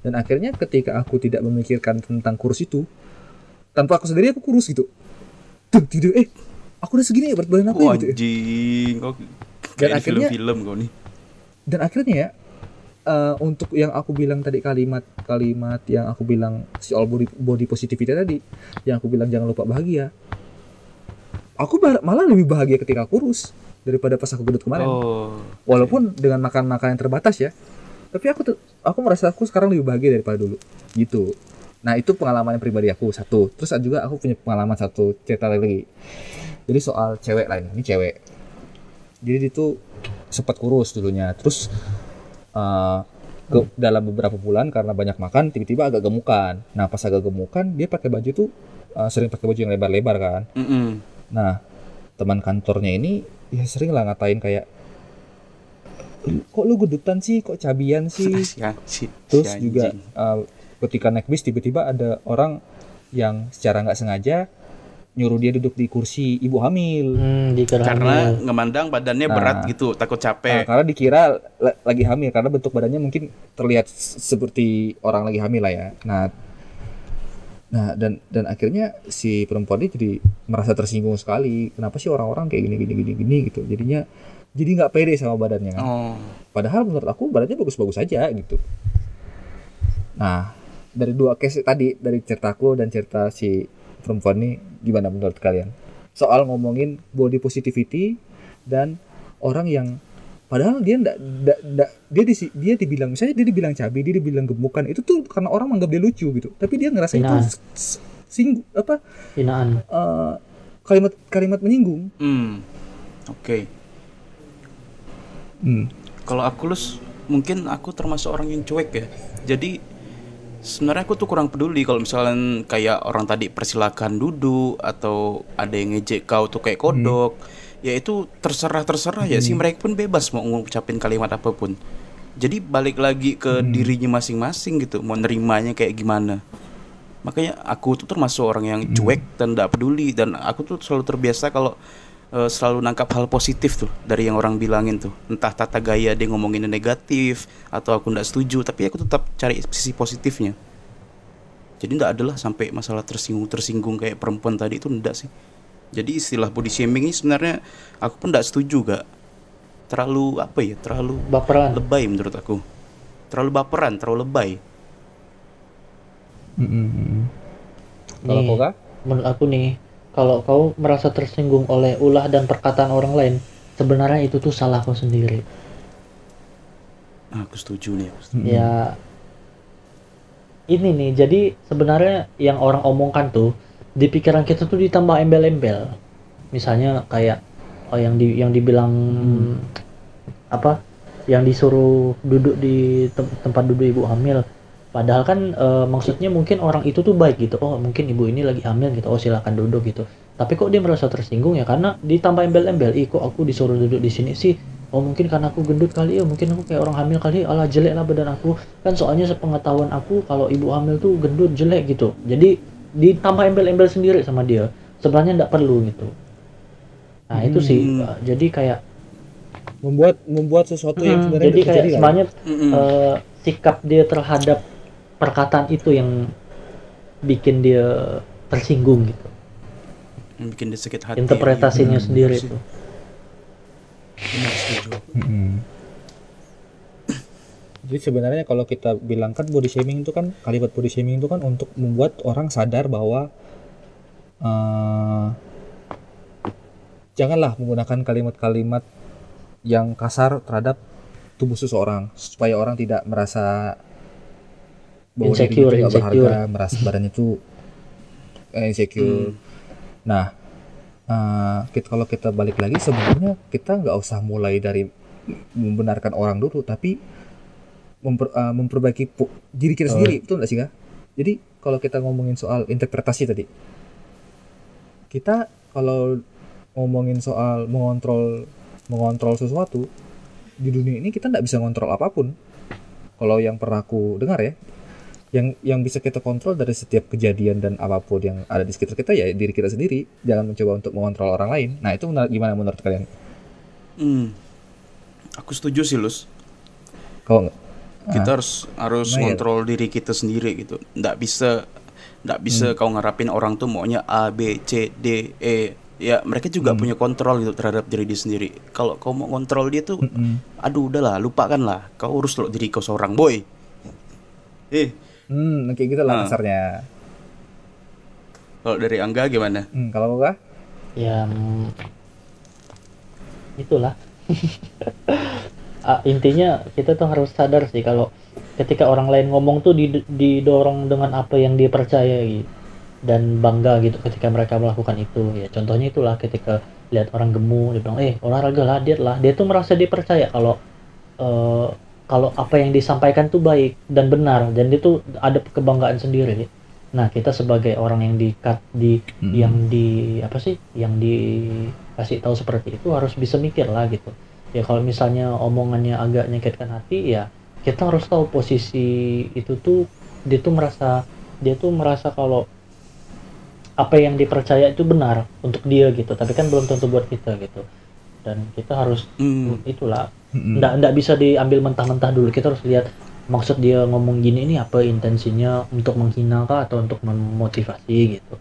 A: Dan akhirnya ketika aku tidak memikirkan tentang kurus itu, tanpa aku sendiri aku kurus gitu. Tuh, tidur eh aku udah segini ya berat badan aku ya
C: Wah,
A: gitu. ya.
C: anjing. Kok
A: Dan akhirnya-
C: film-film kau nih.
A: dan akhirnya ya eh, untuk yang aku bilang tadi kalimat-kalimat yang aku bilang soal body, body positivity tadi yang aku bilang jangan lupa bahagia aku malah lebih bahagia ketika kurus daripada pas aku gendut kemarin
C: Oh.
A: walaupun dengan makan makan yang terbatas ya tapi aku tuh aku merasa aku sekarang lebih bahagia daripada dulu gitu nah itu pengalaman yang pribadi aku satu terus ada juga aku punya pengalaman satu cerita lagi jadi soal cewek lah ini cewek jadi dia tuh sempat kurus dulunya terus eh, ke- dalam beberapa bulan karena banyak makan tiba-tiba agak gemukan. Nah pas agak gemukan dia pakai baju tuh uh, sering pakai baju yang lebar-lebar kan.
C: Mm-mm.
A: Nah teman kantornya ini ya sering lah ngatain kayak kok lu gedutan sih, kok cabian sih.
C: Si, si-
A: Terus
C: si
A: juga uh, ketika naik bis tiba-tiba ada orang yang secara nggak sengaja nyuruh dia duduk di kursi ibu hamil.
B: Hmm, dikira
C: karena
B: hamil.
C: ngemandang badannya
A: Nah.
C: berat gitu, takut
A: Nah,
C: capek.
A: karena dikira la- lagi hamil karena bentuk badannya mungkin terlihat seperti orang lagi hamil lah ya. Nah, nah dan dan akhirnya si perempuan ini jadi merasa tersinggung sekali. Kenapa sih orang-orang kayak gini gini gini gini gitu. Jadinya jadi nggak pede sama badannya. kan.
C: Oh.
A: Padahal menurut aku badannya bagus-bagus aja gitu. Nah, dari dua case tadi dari ceritaku dan cerita si perempuan ini gimana menurut kalian? Soal ngomongin body positivity dan orang yang padahal dia ndak dia di, dia dibilang misalnya dia dibilang cabi, dia dibilang gemukan itu tuh karena orang menganggap dia lucu gitu. Tapi dia ngerasa itu
B: Hinaan.
A: s- s- sing apa
B: hinaan.
A: eh, kalimat kalimat menyinggung.
C: Hmm. Oke.
A: Hmm.
C: Kalau aku lus mungkin aku termasuk orang yang cuek ya. Jadi sebenarnya aku tuh kurang peduli kalau misalnya kayak orang tadi persilakan duduk atau ada yang ngejek kau tuh kayak kodok. Ya itu terserah terserah ya sih mereka pun bebas mau ngucapin kalimat apa pun. Jadi balik lagi ke dirinya masing-masing gitu, mau nerimanya kayak gimana. Makanya aku tuh termasuk orang yang cuek dan tidak peduli dan aku tuh selalu terbiasa kalau eh, selalu nangkap hal positif tuh dari yang orang bilangin tuh. Entah tata gaya dia ngomonginnya negatif atau aku tidak setuju, tapi aku tetap cari sisi positifnya. Jadi tidak adalah sampai masalah tersinggung-tersinggung kayak perempuan tadi itu tidak sih. Jadi istilah body shaming ini sebenarnya aku pun tidak setuju gak. Terlalu apa ya? Terlalu
B: Baperan.
C: lebay menurut aku. Terlalu baperan, terlalu lebay.
A: Kalau
B: Nih.
A: kau kah?
B: menurut aku nih kalau kau merasa tersinggung oleh ulah dan perkataan orang lain sebenarnya itu tuh salah kau sendiri
C: Ah, Aku setuju nih. Aku setuju.
B: ya ini nih jadi sebenarnya yang orang omongkan tuh di pikiran kita tuh ditambah embel-embel. Misalnya kayak oh yang di yang dibilang apa yang disuruh duduk di tem- tempat duduk ibu hamil. Padahal kan eh, maksudnya mungkin orang itu tuh baik gitu. Oh mungkin ibu ini lagi hamil gitu. Oh silakan duduk gitu. Tapi kok dia merasa tersinggung ya? Karena ditambah embel-embel. Ih kok aku disuruh duduk di sini sih? Oh mungkin karena aku gendut kali ya? Mungkin aku kayak orang hamil kali alah jelek lah badan aku. Kan soalnya sepengetahuan aku kalau ibu hamil tuh gendut jelek gitu. Jadi ditambah embel-embel sendiri sama dia sebenarnya nggak perlu gitu nah itu sih
C: Hmm.
B: uh, jadi kayak
A: Membuat membuat sesuatu yang
B: Hmm,
A: sebenarnya
B: jadi kayak sebenarnya eh, sikap dia terhadap perkataan itu yang bikin dia tersinggung gitu
C: yang bikin dia sakit hati.
B: interpretasinya sendiri
C: Benar, setuju.
A: Mm-mm. Jadi sebenarnya kalau kita bilang kan body shaming itu kan kalimat body shaming itu kan untuk membuat orang sadar bahwa eh, janganlah menggunakan kalimat-kalimat yang kasar terhadap tubuh seseorang supaya orang tidak merasa bahwa dirinya
B: Insecure,
A: itu nggak
B: insecure.
A: berharga, merasa badannya itu eh, insecure. Nah, eh, kita, kalau kita balik lagi sebenarnya kita nggak usah mulai dari membenarkan orang dulu, tapi memper- eh, memperbaiki pu- diri kita
B: Oh.
A: sendiri, betul nggak sih kak? Jadi kalau kita ngomongin soal interpretasi tadi, kita kalau ngomongin soal mengontrol mengontrol sesuatu di dunia ini kita nggak bisa ngontrol apa pun. Kalau yang pernah aku dengar ya, yang yang bisa kita kontrol dari setiap kejadian dan apa pun yang ada di sekitar kita ya diri kita sendiri. Jangan mencoba untuk mengontrol orang lain. Nah itu benar- gimana menurut kalian?
C: Hmm. Aku setuju sih, Lus.
A: Kalau nggak?
C: Kita harus harus
A: Nah, iya.
C: ngontrol diri kita sendiri gitu. Nggak bisa nggak bisa
A: Hmm.
C: kau ngarapin orang tuh maunya A, B, C, D, E. Ya, mereka juga
A: Hmm.
C: punya kontrol gitu terhadap diri dia sendiri. Kalau kau mau kontrol dia tuh,
A: Mm-mm.
C: aduh udahlah, lupakan lah. Kau urus lo diri kau seorang, boy. Eh,
A: Hmm, kayak gitu lah
C: Ah.
A: kasarnya.
C: kalau dari Angga gimana?
A: Hmm, kalau enggak?
B: ya itulah Ah, intinya kita tuh harus sadar sih kalau ketika orang lain ngomong tuh did- didorong dengan apa yang dia percaya gitu dan bangga gitu ketika mereka melakukan itu. Ya contohnya itulah ketika lihat orang gemuk dia bilang eh olahraga lah diet lah. Dia tuh merasa dia percaya kalau eh, kalau apa yang disampaikan tuh baik dan benar dan itu ada kebanggaan sendiri. Nah kita sebagai orang yang di di
A: Mm-mm.
B: yang di apa sih yang dikasih tahu seperti itu harus bisa mikir lah gitu ya kalau misalnya omongannya agak nyakitkan hati ya kita harus tahu posisi itu tuh dia tuh merasa dia tuh merasa kalau apa yang dipercaya itu benar untuk dia gitu tapi kan belum tentu buat kita gitu dan kita harus
C: Hmm.
B: itulah
A: Mm-mm.
B: nggak nggak bisa diambil mentah-mentah dulu kita harus lihat maksud dia ngomong gini ini apa intensinya untuk menghina kah atau untuk memotivasi gitu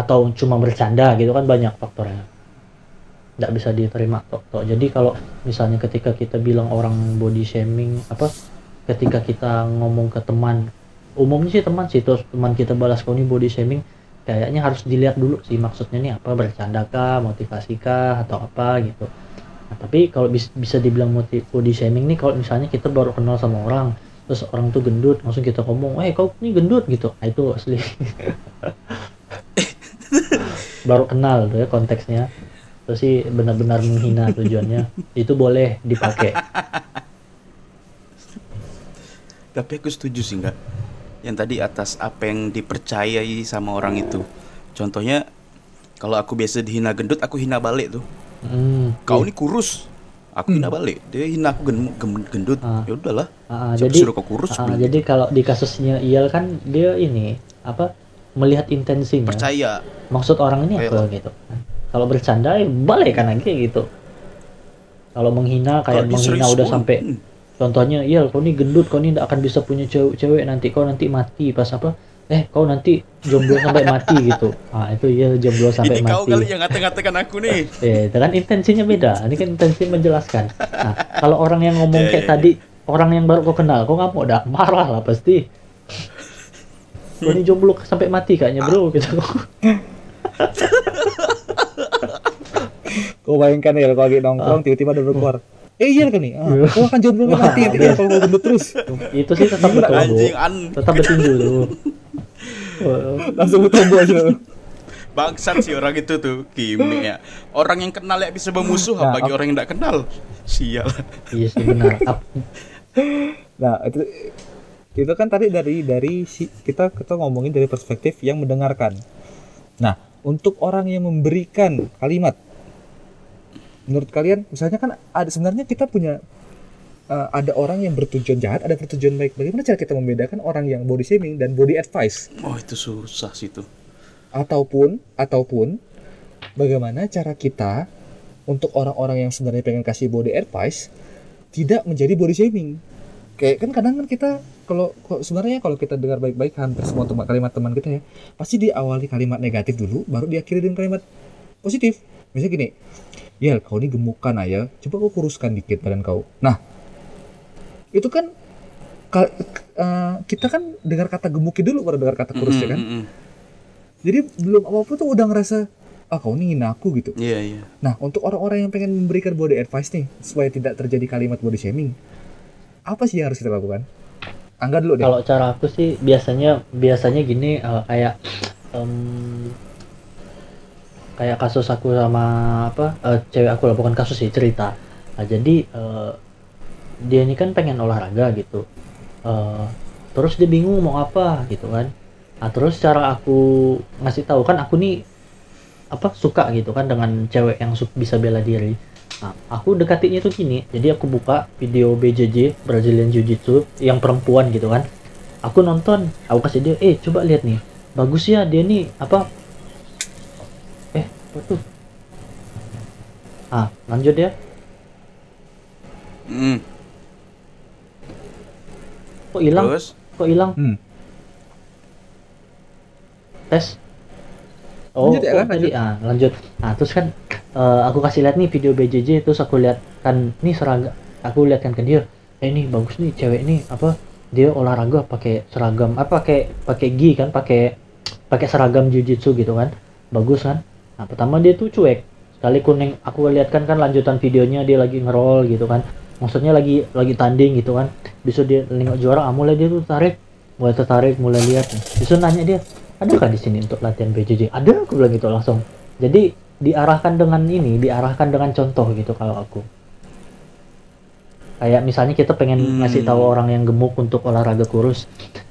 B: atau cuma bercanda gitu kan banyak faktornya nggak bisa diterima tok tok jadi kalau misalnya ketika kita bilang orang body shaming apa ketika kita ngomong ke teman umumnya sih teman sih terus teman kita balas kau ini body shaming kayaknya harus dilihat dulu sih maksudnya nih apa bercanda kah motivasi kah atau apa gitu. Nah, tapi kalau bis- bisa dibilang motiv body shaming nih kalau misalnya kita baru kenal sama orang terus orang tuh gendut langsung kita ngomong eh kau ini gendut gitu. Nah, itu asli. Baru kenal tuh ya konteksnya terus sih benar-benar menghina tujuannya itu boleh dipakai
C: Tapi aku setuju sih nggak. Yang tadi atas apa yang dipercayai sama orang itu. Contohnya kalau aku biasa dihina gendut, aku hina balik tuh.
B: Hmm,
C: Kau
B: iya.
C: ini kurus, aku hina balik. Dia hina aku gen- gendut.
B: Ah.
C: Ya udahlah.
B: Ah,
C: Siapa
B: jadi
C: suruh kau kurus?
B: ah,
C: bilang
B: jadi kalau di kasusnya Iyal kan dia ini apa melihat intensinya
C: percaya.
B: maksud orang ini apa gitu kalau bercanda ya balik kan lagi gitu kalau menghina kayak
C: dia
B: menghina udah sampai contohnya iya kau ini gendut kau ini tidak akan bisa punya cewek, cewek nanti kau nanti mati pas apa eh kau nanti jomblo sampai mati gitu ah itu iya jomblo sampai
C: Ini kau
B: mati
C: kali yang ngata-ngatakan aku nih.
B: Eh, itu kan intensinya beda. Ini kan intensi menjelaskan. Nah, kalau orang yang ngomong
C: Ya,
B: kayak
C: ya,
B: tadi, orang yang baru kau kenal, kau nggak mau dah marah lah pasti. Kau ini jomblo sampai mati kayaknya bro, gitu.
A: Kau bayangkan ya kalau lagi nongkrong tiba-tiba ada keluar. Eh iya kan nih, ah, kau akan jomblo kan mati nanti ya kalau gendut terus.
B: itu sih tetap betul
C: Anjing an
B: Tetap tuh. Oh,
A: Langsung tombol aja.
C: bangsat sih orang itu tuh Kimi ya. Orang yang kenal ya bisa bermusuh
A: Nah,
C: bagi orang yang tidak kenal. Sial.
B: iya sih benar.
A: Nah, itu itu kan tadi dari dari si kita kita ngomongin dari perspektif yang mendengarkan. Nah, untuk orang yang memberikan kalimat menurut kalian misalnya kan ada sebenarnya kita punya eh, ada orang yang bertujuan jahat, ada bertujuan baik. Bagaimana cara kita membedakan orang yang body shaming dan body advice?
C: Oh itu susah sih tuh.
A: Ataupun ataupun bagaimana cara kita untuk orang-orang yang sebenarnya pengen kasih body advice tidak menjadi body shaming. Kayak kan kadang kan kita kalau sebenarnya kalau kita dengar baik-baik hampir semua teman kalimat teman kita ya pasti diawali kalimat negatif dulu baru diakhiri dengan kalimat positif. Misalnya gini, ya kau ini gemukan aja, coba kau kuruskan dikit badan kau. Nah, itu kan ka- eh, kita kan dengar kata gemukin dulu baru dengar kata kurus ya kan.
C: Mm, mm, mm.
A: Jadi belum apa-apa tuh udah ngerasa ah kau ini ngina aku gitu.
C: Iya iya.
A: Nah untuk orang-orang yang pengen memberikan body advice nih supaya tidak terjadi kalimat body shaming, apa sih yang harus kita lakukan? Angga dulu deh.
B: Kalau cara aku sih biasanya biasanya gini eh, kayak em, kayak kasus aku sama apa eh, cewek aku lah bukan kasus sih cerita. Nah, jadi eh, dia ini kan pengen olahraga gitu. Eh, terus dia bingung mau apa gitu kan. Nah, terus cara aku ngasih tahu kan aku nih apa suka gitu kan dengan cewek yang bisa bela diri. Nah, aku dekatinya tuh gini. Jadi aku buka video BJJ Brazilian Jiu Jitsu yang perempuan gitu kan. Aku nonton, aku kasih dia, "Eh, coba lihat nih. Bagus ya dia nih apa Eh, apa tuh? Ah, lanjut ya.
C: Mm.
B: Kok hilang? Kok hilang?
A: Hmm.
B: tes oh
A: Lanjut ya,
B: oh,
A: kan?
B: tadi ah lanjut nah terus kan eh, aku kasih lihat nih video BJJ terus aku lihat kan nih seragam aku lihat kan ke dia eh ini bagus nih cewek ini apa dia olahraga pakai seragam apa pakai pakai gi kan pakai pakai seragam jujitsu gitu kan bagus kan? Nah pertama dia tuh cuek sekali kuning aku lihat kan kan lanjutan videonya dia lagi ngerol gitu kan maksudnya lagi lagi tanding gitu kan bisa dia nengok juara ah, mulai dia tuh tarik mulai tertarik mulai lihat. Bisa nanya dia ada kan di sini untuk latihan BJJ ada aku bilang gitu langsung. Jadi diarahkan dengan ini diarahkan dengan contoh gitu kalau aku kayak misalnya kita pengen
C: Hmm.
B: ngasih tahu orang yang gemuk untuk olahraga kurus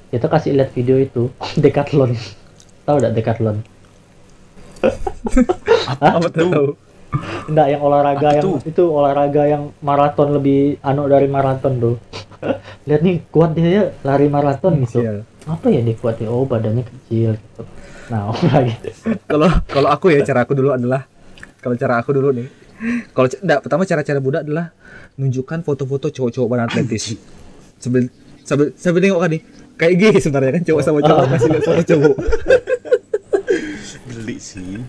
B: kita kasih lihat video itu decathlon tahu tidak decathlon
A: Apa tuh? tahu?
B: enggak yang olahraga
C: Apa
B: yang
C: tuh?
B: itu olahraga yang maraton lebih anu dari maraton tuh lihat nih kuat dia ya, lari maraton gitu
A: Sial.
B: apa ya dia kuat ya oh badannya kecil gitu nah gitu
A: Kalau kalau aku ya cara aku dulu adalah kalau cara aku dulu nih. Kalau enggak, pertama cara-cara budak adalah nunjukkan foto-foto cowok-cowok badan atletis. Sambil sambil sambil nengok kan nih. Kayak gini sebenarnya kan cowok sama cowok masih lihat foto cowok.
C: Geli sih.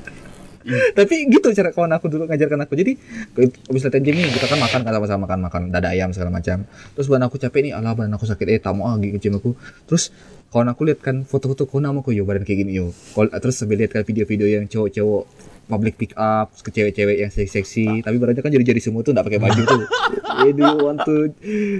A: Tapi gitu cara kawan aku dulu ngajarkan aku. Jadi habis latihan gym kita kan makan kan sama-sama makan makan dada ayam segala macam. Terus badan aku capek nih, alah badan aku sakit eh tak mau lagi ke gym aku. Terus kawan aku lihat kan foto-foto kawan aku yo badan kayak gini yo. Terus sambil lihat kan video-video yang cowok-cowok public pick up ke cewek-cewek yang seksi-seksi tapi badannya kan jadi-jadi semua tuh nggak pakai baju tuh do you want to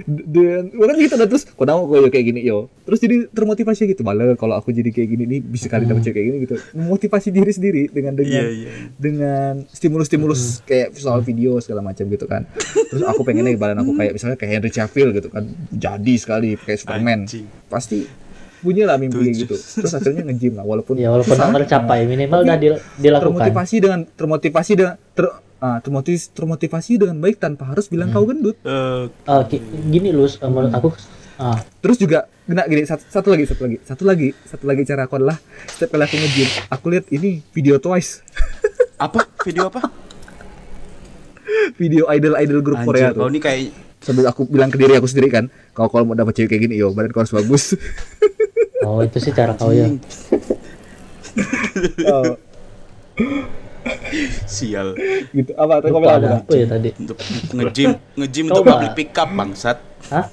A: dan bahkan gitu dah terus kau tahu kok yo kayak gini yo terus jadi termotivasi gitu malah kalau aku jadi kayak gini nih bisa kali dapet cewek kayak gini gitu memotivasi diri sendiri dengan dengan
C: Iya, iya.
A: dengan stimulus-stimulus kayak soal video segala macam gitu kan. Terus aku pengennya badan aku kayak misalnya kayak Henry Cavill gitu kan. Jadi sekali kayak Superman.
C: Anjing.
A: Pasti bunyi lah mimpi gitu. Terus akhirnya nge-gym lah walaupun
B: ya walaupun
A: susah,
B: tercapai minimal udah di- dilakukan
A: termotivasi dengan termotivasi dengan ter, ah, termotivasi termotivasi dengan baik tanpa harus bilang kau gendut.
C: Eh,
B: Eh, ki- gini lus eh, menurut aku ah.
A: Terus juga kena gini satu, satu lagi satu lagi satu lagi satu lagi cara aku adalah setiap kali aku nge-gym aku lihat ini video Twice.
C: Apa? Video apa?
A: video idol idol grup Korea
C: Anjir,
A: tuh.
C: kau ini kayak
A: sambil aku bilang ke diri aku sendiri kan kalau kalau mau dapat cewek kayak gini yo badan kau harus bagus.
B: Oh itu sih cara kau ya.
A: Oh,
C: sial
A: gitu apa tadi
B: ada
A: apa
B: apa ya tadi
C: untuk nge-gym, nge-gym
B: Coba.
C: untuk public pick up bangsat.
B: Hah?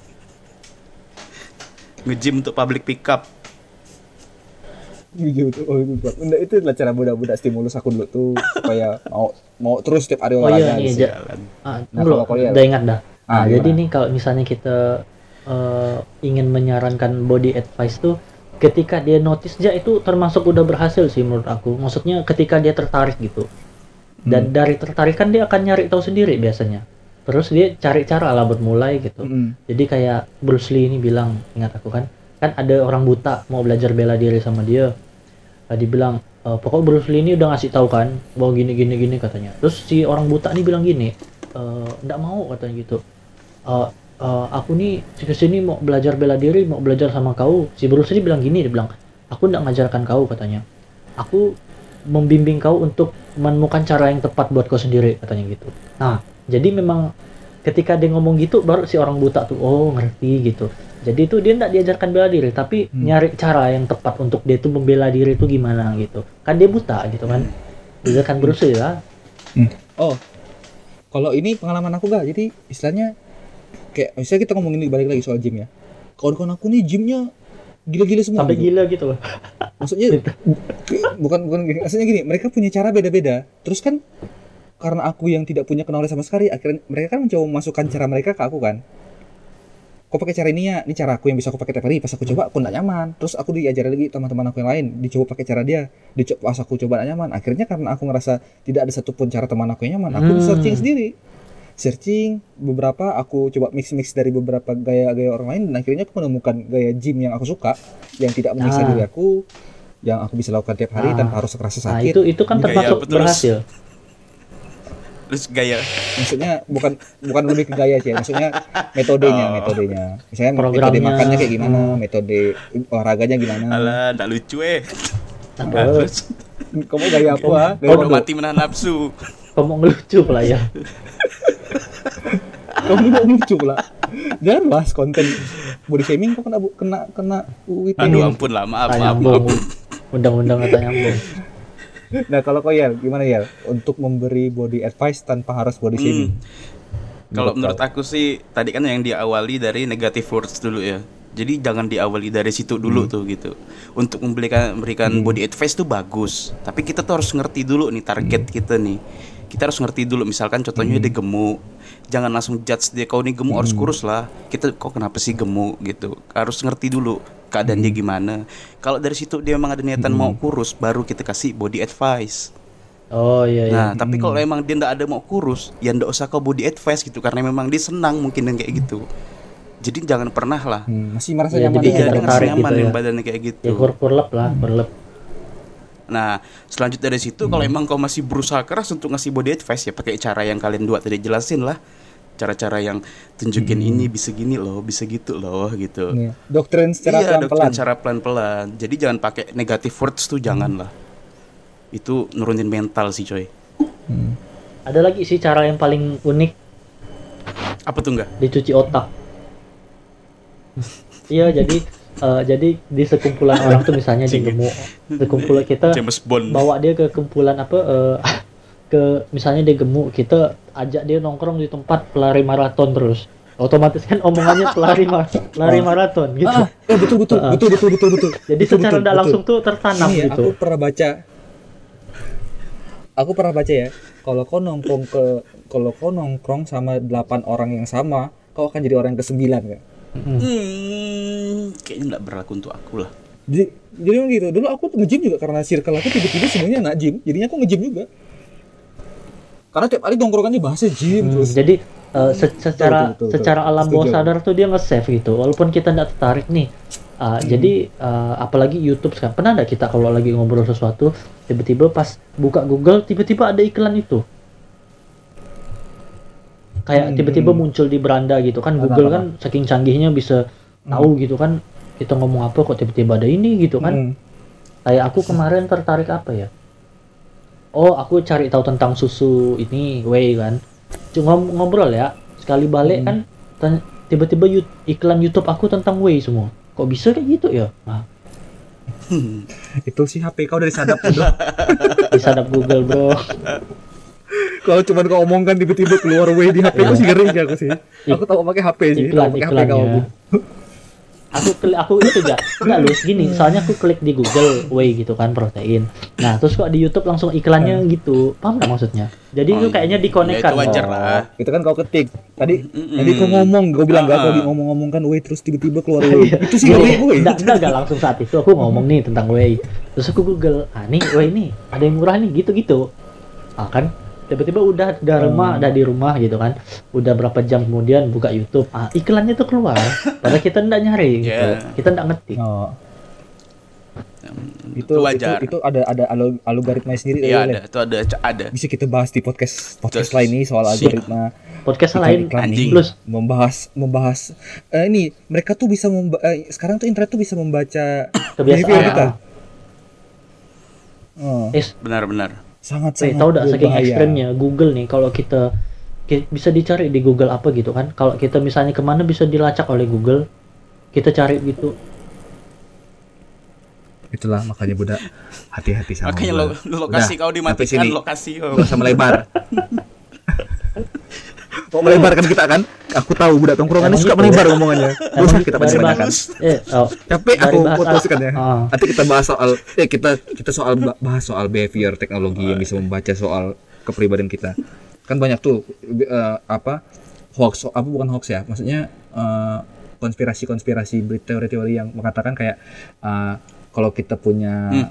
C: Nge-gym untuk public pick up.
A: gitu oh itu Enggak, itu adalah cara budak-budak stimulus aku dulu tuh supaya mau mau terus setiap hari
B: Oh
A: olahraga
B: iya nih,
A: gitu.
B: Ja-
C: Jalan.
B: Ah,
A: Nah,
B: belum, udah ingat dah.
A: Ah,
B: Nah, jadi nih kalau misalnya kita eh, ingin menyarankan body advice tuh ketika dia notice aja itu termasuk udah berhasil sih menurut aku. Maksudnya ketika dia tertarik gitu. Dan dari tertarikan dia akan nyari tahu sendiri biasanya. Terus dia cari cara lah buat mulai gitu.
A: Mm-mm.
B: Jadi kayak Bruce Lee ini bilang, ingat aku kan, kan ada orang buta mau belajar bela diri sama dia. Nah, dibilang, "Eh, pokok Bruce Lee ini udah ngasih tahu kan, bahwa gini gini gini katanya. Terus si orang buta ini bilang gini, "Eh, nggak mau katanya gitu. "Eh, eh, aku nih ke sini mau belajar bela diri, mau belajar sama kau. Si Bruce Lee bilang gini, dia bilang, aku nggak ngajarkan kau katanya. Aku membimbing kau untuk menemukan cara yang tepat buat kau sendiri katanya gitu. Nah, jadi memang ketika dia ngomong gitu baru si orang buta tuh oh ngerti gitu. Jadi itu dia nggak diajarkan bela diri tapi nyari cara yang tepat untuk dia tuh membela diri itu gimana gitu. Kan dia buta gitu kan. Dia kan Bruce Lee lah.
A: oh kalau ini pengalaman aku gak jadi istilahnya kayak misalnya kita ngomongin balik lagi soal gym ya. Kawan-kawan aku nih gymnya gila-gila semua
B: Sampai
A: gitu.
B: gila gitu loh.
A: maksudnya ke- bukan bukan maksudnya gini mereka punya cara beda-beda. Terus kan karena aku yang tidak punya knowledge sama sekali akhirnya mereka kan mencoba memasukkan cara mereka ke aku kan. Kok pakai cara ini ya ini cara aku yang bisa aku pakai tiap hari. Pas aku coba aku nggak nyaman. Terus aku diajarin lagi teman-teman aku yang lain dicoba pakai cara dia. Dicoba pas aku coba nggak nyaman akhirnya karena aku ngerasa tidak ada satupun cara teman aku yang nyaman aku
B: Hmm.
A: searching sendiri searching beberapa aku coba mix mix dari beberapa gaya-gaya orang lain dan akhirnya aku menemukan gaya gym yang aku suka yang tidak menyiksa
B: Ah.
A: diri aku yang aku bisa lakukan tiap hari
B: Ah.
A: tanpa harus kerasa
B: Nah,
A: sakit
B: itu itu kan termasuk berhasil.
C: Terus gaya
A: maksudnya bukan bukan lebih ke gaya sih ya. maksudnya metodenya
C: Oh.
A: metodenya misalnya metode makannya kayak gimana metode olahraganya gimana
C: Alah, lucu eh. Nah, terus
A: kamu gaya apa apa?
C: mati menahan nafsu.
B: Kamu ngelucu pula ya.
A: kamu mau lucu pula jangan bahas konten body shaming kok kena bu- kena kena UIT
C: Aduh ampun lah, maaf, maaf, maaf.
B: Undang-undang kata nyambung.
A: nah kalau kau ya gimana ya untuk memberi body advice tanpa harus body shaming
C: Hmm. Kalau
A: Menurut
C: aku sih tadi kan yang diawali dari negative words dulu ya. Jadi jangan diawali dari situ dulu
A: Hmm.
C: tuh gitu. Untuk memberikan memberikan body advice tuh bagus, tapi kita tuh harus ngerti dulu nih target
A: Hmm.
C: kita nih. Kita harus ngerti dulu misalkan contohnya dia gemuk. Jangan langsung judge dia kau nih gemuk
A: Hmm.
C: harus kurus lah. Kita kok kenapa sih gemuk gitu. Harus ngerti dulu keadaan dia
A: Hmm.
C: gimana. Kalau dari situ dia memang ada niatan mau kurus, baru kita kasih body advice.
B: Oh iya iya.
C: Nah, tapi kalau emang dia ndak ada mau kurus, ya ndak usah kau body advice gitu karena memang dia senang mungkin yang kayak gitu. Jadi jangan pernah lah.
A: Hmm, masih merasa
B: Iya,
A: nyaman
B: jadi tertarik
C: nyaman
B: gitu ya.
C: badannya kayak gitu.
B: Ya kur kurlep lah, kurlep.
C: Nah, selanjutnya dari situ kalau emang kau masih berusaha keras untuk ngasih body advice ya pakai cara yang kalian dua tadi jelasin lah. Cara-cara yang tunjukin ini bisa gini loh, bisa gitu loh gitu.
A: Iya. doktrin secara
C: iya,
A: pelan-pelan.
C: doktrin cara pelan-pelan. Jadi jangan pakai negative words tuh jangan lah. Itu nurunin mental sih, coy.
B: Ada lagi sih cara yang paling unik
C: Apa tuh enggak?
B: dicuci otak. Iya, jadi eh, jadi di sekumpulan orang tuh misalnya dia gemuk, sekumpulan kita bawa dia ke kumpulan apa eh, ke misalnya dia gemuk, kita ajak dia nongkrong di tempat pelari maraton terus. Otomatis kan omongannya pelari mar lari maraton gitu.
A: Ah, eh, betul betul,
B: Ah.
A: betul betul betul betul.
B: Jadi
A: Betul,
B: secara tidak langsung tuh tertanam
A: Ini ya,
B: gitu.
A: aku pernah baca. Aku pernah baca ya, kalau kau nongkrong ke kalau kau nongkrong sama 8 orang yang sama, kau akan jadi orang yang ke-9 kan.
C: Hmm, kayaknya nggak berlaku untuk aku lah.
A: Jadi jadi gitu. Dulu aku nge-gym juga karena circle aku tiba-tiba semuanya anak gym, jadinya aku nge-gym juga. Karena tiap hari nongkrongannya bahasnya gym
B: Hmm,
A: terus.
B: jadi eh, se- secara
A: betul, betul.
B: secara alam bawah sadar tuh dia nge-save gitu walaupun kita tidak tertarik nih Ah,
A: Hmm.
B: jadi eh, apalagi YouTube sekarang pernah nggak kita kalau lagi ngobrol sesuatu tiba-tiba pas buka Google tiba-tiba ada iklan itu kayak
A: Hmm,
B: tiba-tiba
A: hmm.
B: muncul di beranda gitu kan Google kan saking canggihnya bisa tahu gitu kan kita ngomong apa kok tiba-tiba ada ini gitu kan.
A: Hmm.
B: kayak aku kemarin tertarik apa ya? Oh aku cari tahu tentang susu ini whey kan. Cuma ngobrol ya sekali balik kan tanya- tiba-tiba iklan YouTube aku tentang whey semua. Kok bisa kayak gitu ya? Nah,
A: Itu sih HP kau dari sadap
B: disadap Google bro
A: Kalau cuman kau omongkan tiba-tiba keluar way di HP kau sih ngeri sih aku sih. Aku tahu pakai HP sih,
B: iklan
A: pakai HP
B: aku klik aku itu enggak enggak lu gini soalnya aku klik di Google whey gitu kan protein nah terus kok di YouTube langsung iklannya gitu paham nggak maksudnya jadi itu
C: Oh,
B: kayaknya
C: ya
B: dikonekkan
C: itu wajar lah.
A: Itu kan kau ketik. Tadi
C: Mm-mm.
A: tadi kau ngomong, kau bilang
C: Ah.
A: enggak kau di ngomong-ngomongkan way terus tiba-tiba keluar way. Itu sih ngeri gue.
B: enggak, enggak, enggak langsung saat itu aku ngomong nih tentang whey terus aku google ah nih whey nih ada yang murah nih gitu-gitu ah kan tiba-tiba udah udah rumah udah di rumah gitu kan. Udah berapa jam kemudian buka YouTube. Ah iklannya tuh keluar. Padahal kita enggak nyari gitu.
C: Yeah.
B: kita enggak ngetik.
A: Oh, itu,
C: itu wajar.
A: itu itu ada ada algoritma sendiri
C: Iya ada, itu ada, ada.
A: Bisa kita bahas di podcast podcast
C: Terus,
A: lain nih soal algoritma.
B: Podcast
A: iklan-
B: lain.
A: iklan
C: anjing.
A: nih.
B: plus.
A: Membahas membahas. Eh, ini mereka tuh bisa memba eh, sekarang tuh internet tuh bisa membaca
B: kebiasaan.
A: kita.
B: ah.
A: Oh,
C: Benar-benar.
A: Sangat
B: eh,
A: sangat
B: tahu enggak saking ekstrimnya Google nih kalau kita ki- bisa dicari di Google apa gitu kan kalau kita misalnya ke mana bisa dilacak oleh Google kita cari gitu
A: Itulah makanya budak hati-hati sama
C: Makanya lo, lokasi
A: Udah,
C: kau dimatikan lokasi. Oh.
A: Gak usah melebar. Mau melebar kan kita kan? Aku tahu budak tongkrongan suka
B: gitu.
A: melebar omongannya. Usah kita banyak
B: bahas eh oh,
A: Capek
B: dari
A: aku putuskan ya.
B: ah.
A: Nanti kita bahas soal eh kita kita soal bahas soal behavior teknologi yang bisa membaca soal kepribadian kita. Kan banyak tuh eh, apa hoax apa bukan hoax ya? Maksudnya eh, konspirasi-konspirasi teori-teori yang mengatakan kayak kalau kita punya
C: Hmm.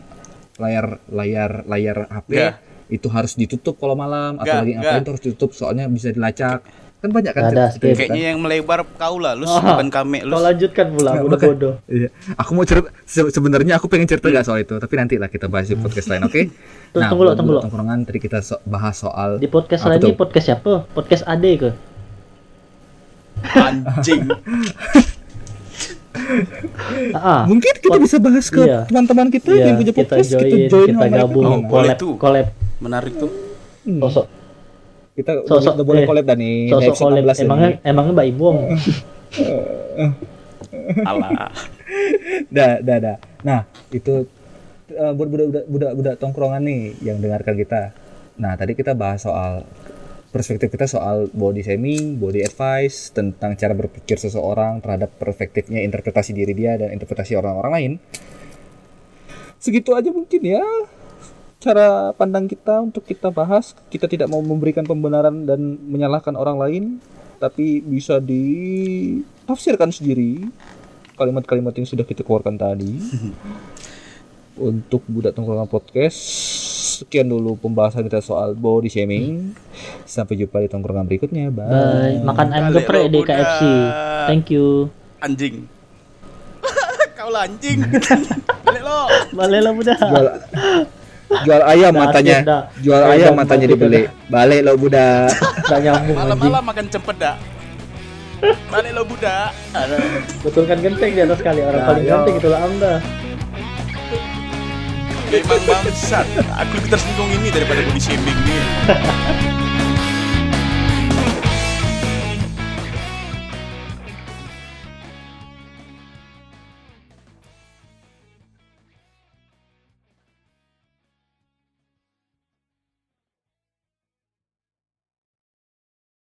A: layar layar layar HP
C: Nggak.
A: Itu harus ditutup kalau malam atau lagi ngapain itu harus ditutup soalnya bisa dilacak. Kan banyak kan
B: ada,
A: gitu
C: Kayaknya yang melebar kau lah, lu
B: Ah,
C: bukan kami, lu.
B: kau lanjutkan pula udah
A: makanya-
B: bodoh
A: Iya, aku mau cerita se- sebenarnya aku pengen cerita gak soal itu, tapi nanti lah kita bahas di podcast lain, oke?
B: Terus tunggu lo, tunggu lo.
A: Tongkrongan tadi kita so- bahas soal
B: di podcast lain ini podcast siapa podcast Ade ke
C: Anjing.
B: ah
A: mungkin kita bisa bahas ke
B: iya.
A: teman-teman kita
B: iya,
A: yang punya
B: kita
A: podcast,
B: join
A: kita join
B: kita
A: sama mereka.
B: gabung
C: Oh,
B: collab
C: tuh.
B: collab
C: Menarik tuh.
A: Hmm.
B: sosok
A: Kita
B: Sosok-
A: udah boleh
B: eh,
A: collab dah nih. di
B: sosok collab
A: 16 ini.
B: emangnya emangnya Mbak Ibong
C: Alah.
A: Dah, dah, dah. Nah, itu eh, buat budak-budak budak-budak tongkrongan nih yang dengarkan kita. Nah, tadi kita bahas soal perspektif kita soal body shaming, body advice, tentang cara berpikir seseorang terhadap perspektifnya interpretasi diri dia dan interpretasi orang-orang lain. Segitu aja mungkin ya cara pandang kita untuk kita bahas. Kita tidak mau memberikan pembenaran dan menyalahkan orang lain, tapi bisa ditafsirkan sendiri kalimat-kalimat yang sudah kita keluarkan tadi. untuk budak tongkrongan podcast sekian dulu pembahasan kita soal body shaming. Sampai jumpa di tongkrongan berikutnya. Bye.
B: Bye. Makan ayam geprek
C: lo,
B: di. KFC. Thank you.
C: Anjing. Kau lah anjing. Balik lo.
B: Balik lah budak.
A: Jual ayam
B: Dah,
A: matanya. Jual ayam matanya dibeli. Balik lo budak.
C: Malam-malam makan cempedak. Balik lo budak.
B: Betul kan genteng di atas kali orang
A: Nah,
B: paling
A: yo.
B: ganteng itulah anda.
C: Memang bangsat. Aku lebih tersinggung ini daripada body shaming nih.